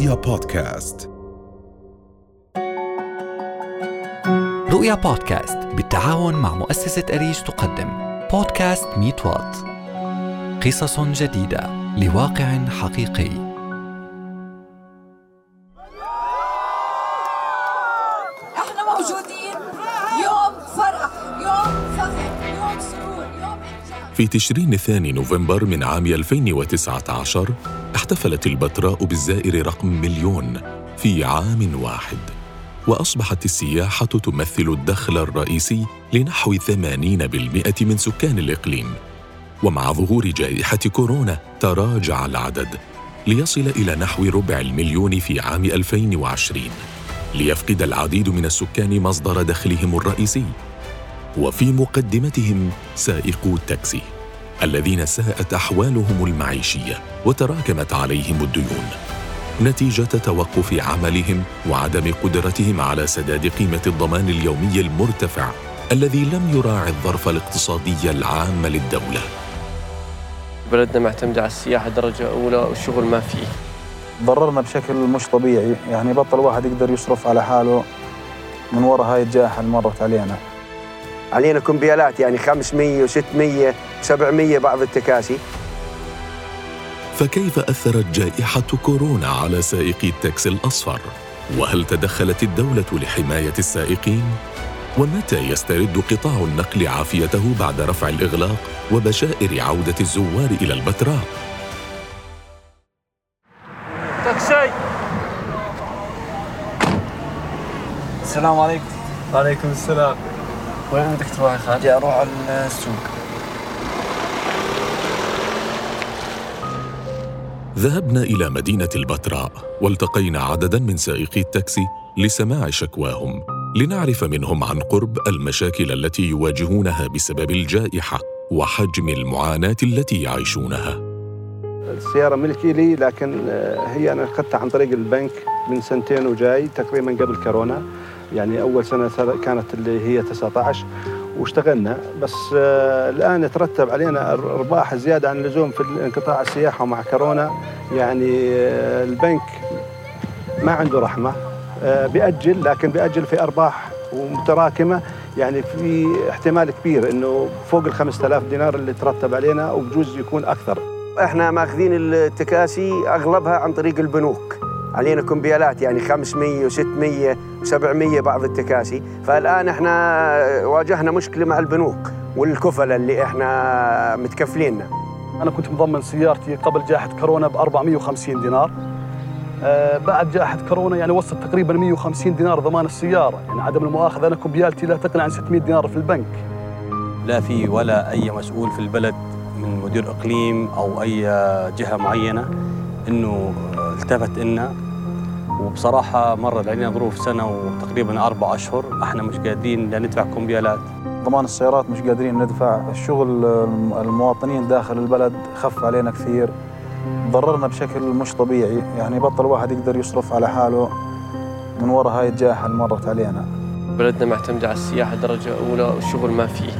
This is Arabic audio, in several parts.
رؤيا بودكاست. رؤيا بودكاست بالتعاون مع مؤسسة أريج تقدم. بودكاست ميت وات. قصص جديدة لواقع حقيقي. إحنا موجودين. في تشرين الثاني نوفمبر من عام 2019 احتفلت البتراء بالزائر رقم مليون في عام واحد وأصبحت السياحة تمثل الدخل الرئيسي لنحو 80% من سكان الإقليم. ومع ظهور جائحة كورونا تراجع العدد ليصل إلى نحو ربع المليون في عام 2020 ليفقد العديد من السكان مصدر دخلهم الرئيسي. وفي مقدمتهم سائقو التاكسي الذين ساءت أحوالهم المعيشية وتراكمت عليهم الديون. نتيجة توقف عملهم وعدم قدرتهم على سداد قيمة الضمان اليومي المرتفع الذي لم يراعي الظرف الاقتصادي العام للدولة. بلدنا معتمد على السياحة درجة أولى والشغل ما فيه. ضررنا بشكل مش طبيعي يعني بطل واحد يقدر يصرف على حاله من وراء هاي الجائحة اللي مرت علينا. علينا كمبيالات يعني 500 و600 700 بعض التكاسي. فكيف أثرت جائحة كورونا على سائقي التاكسي الأصفر؟ وهل تدخلت الدولة لحماية السائقين؟ ومتى يسترد قطاع النقل عافيته بعد رفع الإغلاق وبشائر عودة الزوار إلى البتراء؟ تاكسي! السلام عليكم. وعليكم السلام. وين بدك تروح يا خالد؟ بدي أروح على السوق. ذهبنا إلى مدينة البتراء والتقينا عددا من سائقي التاكسي لسماع شكواهم لنعرف منهم عن قرب المشاكل التي يواجهونها بسبب الجائحة وحجم المعاناة التي يعيشونها. السيارة ملكي لي لكن آه، هي أنا أخذتها عن طريق البنك من سنتين وجاي تقريبا قبل كورونا. يعني أول سنة كانت اللي هي 19 واشتغلنا بس آه، الآن يترتب علينا أرباح زيادة عن اللزوم في انقطاع السياحة ومع كورونا يعني آه، البنك ما عنده رحمة آه، بيأجل لكن بيأجل في أرباح ومتراكمة يعني في احتمال كبير إنه فوق ال 5000 دينار اللي ترتب علينا وبجوز يكون أكثر. إحنا ماخذين التكاسي أغلبها عن طريق البنوك. علينا كمبيالات يعني 500 و600 و700 بعض التكاسي، فالآن إحنا واجهنا مشكلة مع البنوك والكفله اللي إحنا متكفليننا. أنا كنت مضمن سيارتي قبل جائحة كورونا ب 450 دينار. آه بعد جائحة كورونا يعني وصلت تقريبا 150 دينار ضمان السيارة. يعني عدم المؤاخذة أنا كمبيالتي لا تقل عن 600 دينار في البنك. لا في ولا أي مسؤول في البلد من مدير إقليم أو أي جهة معينة إنه التفت إلنا وبصراحة مرت علينا ظروف سنة وتقريبا أربع أشهر إحنا مش قادرين لا ندفع كمبيالات ضمان السيارات مش قادرين ندفع. الشغل الم- المواطنين داخل البلد خف علينا كثير. ضررنا بشكل مش طبيعي. يعني بطل واحد يقدر يصرف على حاله من وراء هاي الجائحة اللي مرت علينا. بلدنا معتمد على السياحة درجة أولى والشغل ما فيه.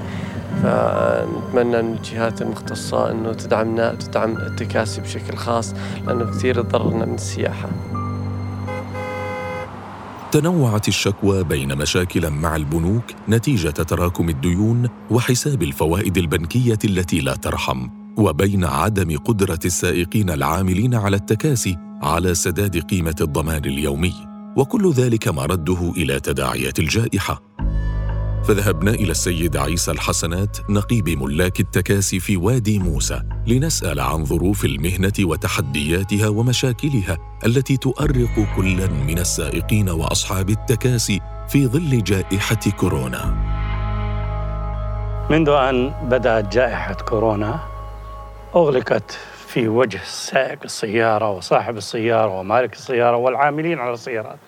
فنتمنى من الجهات المختصة أنه تدعمنا تدعم التكاسي بشكل خاص لأنه كثير تضررنا من السياحة. تنوعت الشكوى بين مشاكل مع البنوك نتيجة تراكم الديون وحساب الفوائد البنكية التي لا ترحم وبين عدم قدرة السائقين العاملين على التكاسي على سداد قيمة الضمان اليومي. وكل ذلك مرده إلى تداعيات الجائحة. فذهبنا إلى السيد عيسى الحسنات نقيب ملاك التكاسي في وادي موسى لنسأل عن ظروف المهنة وتحدياتها ومشاكلها التي تؤرق كلا من السائقين وأصحاب التكاسي في ظل جائحة كورونا. منذ أن بدأت جائحة كورونا أغلقت في وجه سائق السيارة وصاحب السيارة ومالك السيارة والعاملين على السيارات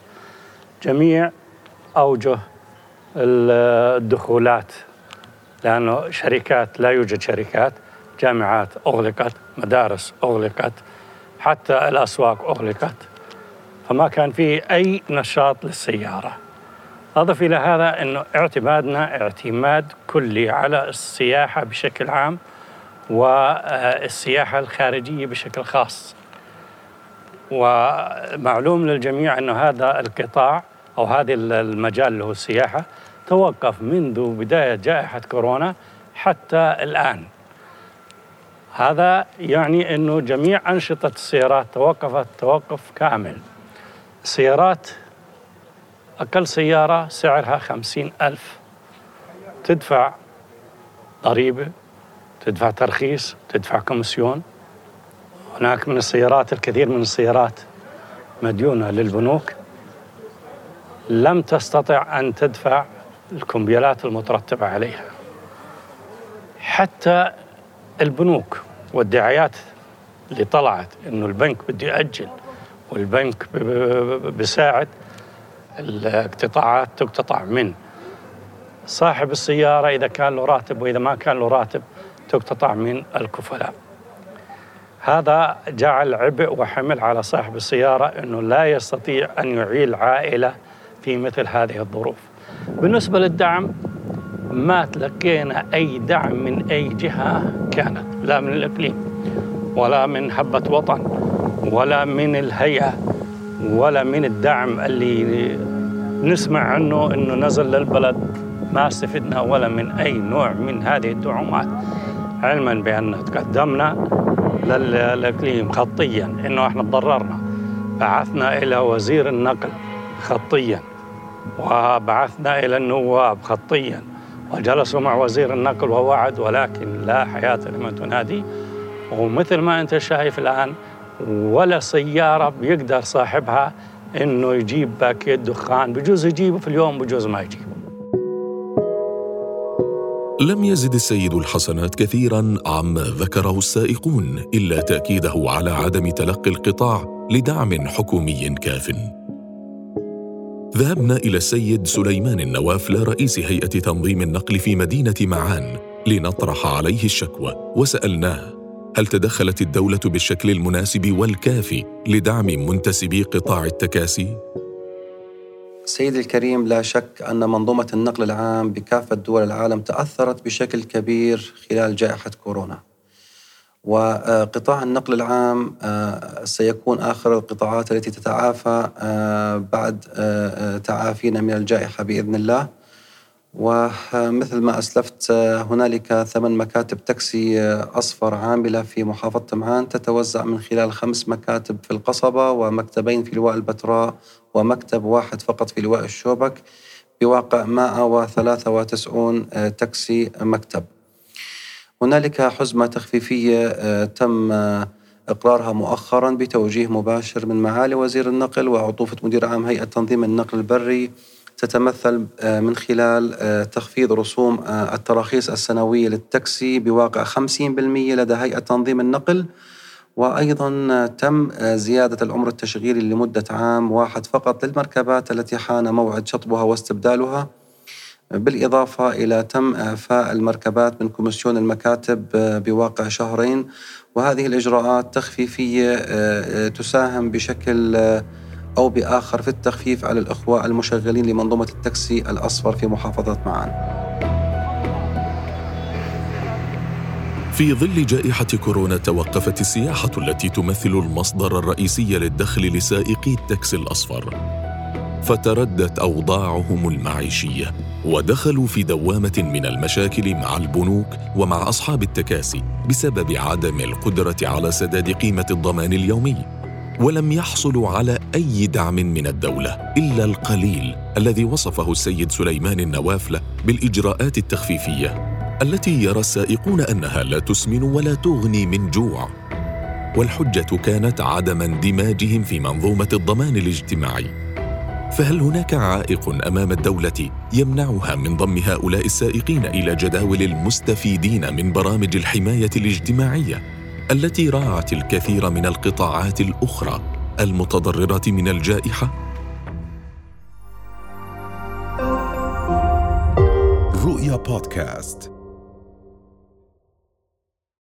جميع أوجه الدخولات لأنه شركات لا يوجد شركات جامعات أغلقت مدارس أغلقت حتى الأسواق أغلقت. فما كان في أي نشاط للسيارة. أضف إلى هذا أنه اعتمادنا اعتماد كلي على السياحة بشكل عام والسياحة الخارجية بشكل خاص. ومعلوم للجميع أن هذا القطاع أو هذا المجال اللي هو السياحة توقف منذ بداية جائحة كورونا حتى الآن. هذا يعني أنه جميع أنشطة السيارات توقفت توقف كامل. السيارات أقل سيارة سعرها خمسين ألف. تدفع ضريبة تدفع ترخيص تدفع كوميسيون. هناك من السيارات الكثير من السيارات مديونة للبنوك. لم تستطع أن تدفع الكمبيالات المترتبة عليها. حتى البنوك والدعايات اللي طلعت إنه البنك بده يأجل والبنك بيساعد الاقتطاعات تقتطع من صاحب السيارة إذا كان له راتب وإذا ما كان له راتب تقتطع من الكفلاء. هذا جعل عبء وحمل على صاحب السيارة إنه لا يستطيع أن يعيل عائلة في مثل هذه الظروف. بالنسبة للدعم ما تلقينا أي دعم من أي جهة كانت لا من الإقليم ولا من حبة وطن ولا من الهيئة ولا من الدعم اللي نسمع عنه أنه نزل للبلد ما استفدنا ولا من أي نوع من هذه الدعومات. علما بأن تقدمنا للإقليم خطيا أنه إحنا تضررنا بعثنا إلى وزير النقل خطيا. وبعثنا إلى النواب خطيا وجلسوا مع وزير النقل ووعد ولكن لا حياة لمن تنادي. ومثل ما أنت شايف الآن ولا سيارة بيقدر صاحبها إنه يجيب باكيت دخان بجوز يجيبه في اليوم بجوز ما يجيبه لم يزد السيد الحسنات كثيرا عما ذكره السائقون إلا تأكيده على عدم تلقي القطاع لدعم حكومي كاف. ذهبنا إلى السيد سليمان النوافل رئيس هيئة تنظيم النقل في مدينة معان لنطرح عليه الشكوى وسألناه هل تدخلت الدولة بالشكل المناسب والكافي لدعم منتسبي قطاع التكاسي؟ سيدي الكريم لا شك أن منظومة النقل العام بكافة دول العالم تأثرت بشكل كبير خلال جائحة كورونا وقطاع النقل العام آه، سيكون آخر القطاعات التي تتعافى آه، بعد آه، تعافينا من الجائحة بإذن الله. ومثل ما أسلفت هنالك ثمان مكاتب تاكسي أصفر عاملة في محافظة معان تتوزع من خلال خمس مكاتب في القصبة ومكتبين في لواء البتراء ومكتب واحد فقط في لواء الشوبك بواقع 193 تاكسي مكتب. هنالك حزمة تخفيفية آه، تم آه، إقرارها مؤخرا بتوجيه مباشر من معالي وزير النقل وعطوفة مدير عام هيئة تنظيم النقل البري تتمثل آه، من خلال تخفيض رسوم التراخيص السنوية للتاكسي بواقع 50% لدى هيئة تنظيم النقل. وأيضا تم زيادة العمر التشغيلي لمدة عام واحد فقط للمركبات التي حان موعد شطبها واستبدالها. بالإضافة إلى تم إعفاء المركبات من commission المكاتب آه، بواقع شهرين. وهذه الإجراءات تخفيفية آه، آه، تساهم بشكل أو بآخر في التخفيف على الإخوة المشغلين لمنظومة التاكسي الأصفر في محافظة معان. في ظل جائحة كورونا توقفت السياحة التي تمثل المصدر الرئيسي للدخل لسائقي التاكسي الأصفر. فتردت أوضاعهم المعيشية ودخلوا في دوامة من المشاكل مع البنوك ومع أصحاب التكاسي بسبب عدم القدرة على سداد قيمة الضمان اليومي. ولم يحصلوا على أي دعم من الدولة إلا القليل الذي وصفه السيد سليمان النوافلة بالإجراءات التخفيفية التي يرى السائقون أنها لا تسمن ولا تغني من جوع. والحجة كانت عدم اندماجهم في منظومة الضمان الاجتماعي. فهل هناك عائق أمام الدولة يمنعها من ضم هؤلاء السائقين إلى جداول المستفيدين من برامج الحماية الاجتماعية التي راعت الكثير من القطاعات الأخرى المتضرره من الجائحة؟ رؤيا بودكاست.